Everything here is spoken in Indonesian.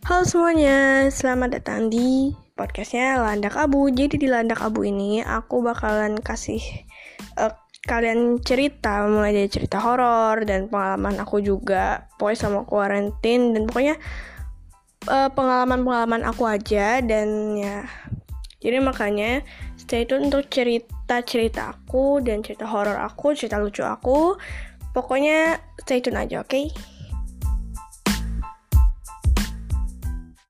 Halo semuanya, selamat datang di podcastnya Landak Abu. Jadi di Landak Abu ini aku bakalan kasih uh, kalian cerita mulai dari cerita horor dan pengalaman aku juga, pokoknya sama kuarantin dan pokoknya pengalaman pengalaman-pengalaman aku aja dan ya. Jadi makanya stay tune untuk cerita-cerita aku dan cerita horor aku, cerita lucu aku. Pokoknya stay tune aja, oke? Okay?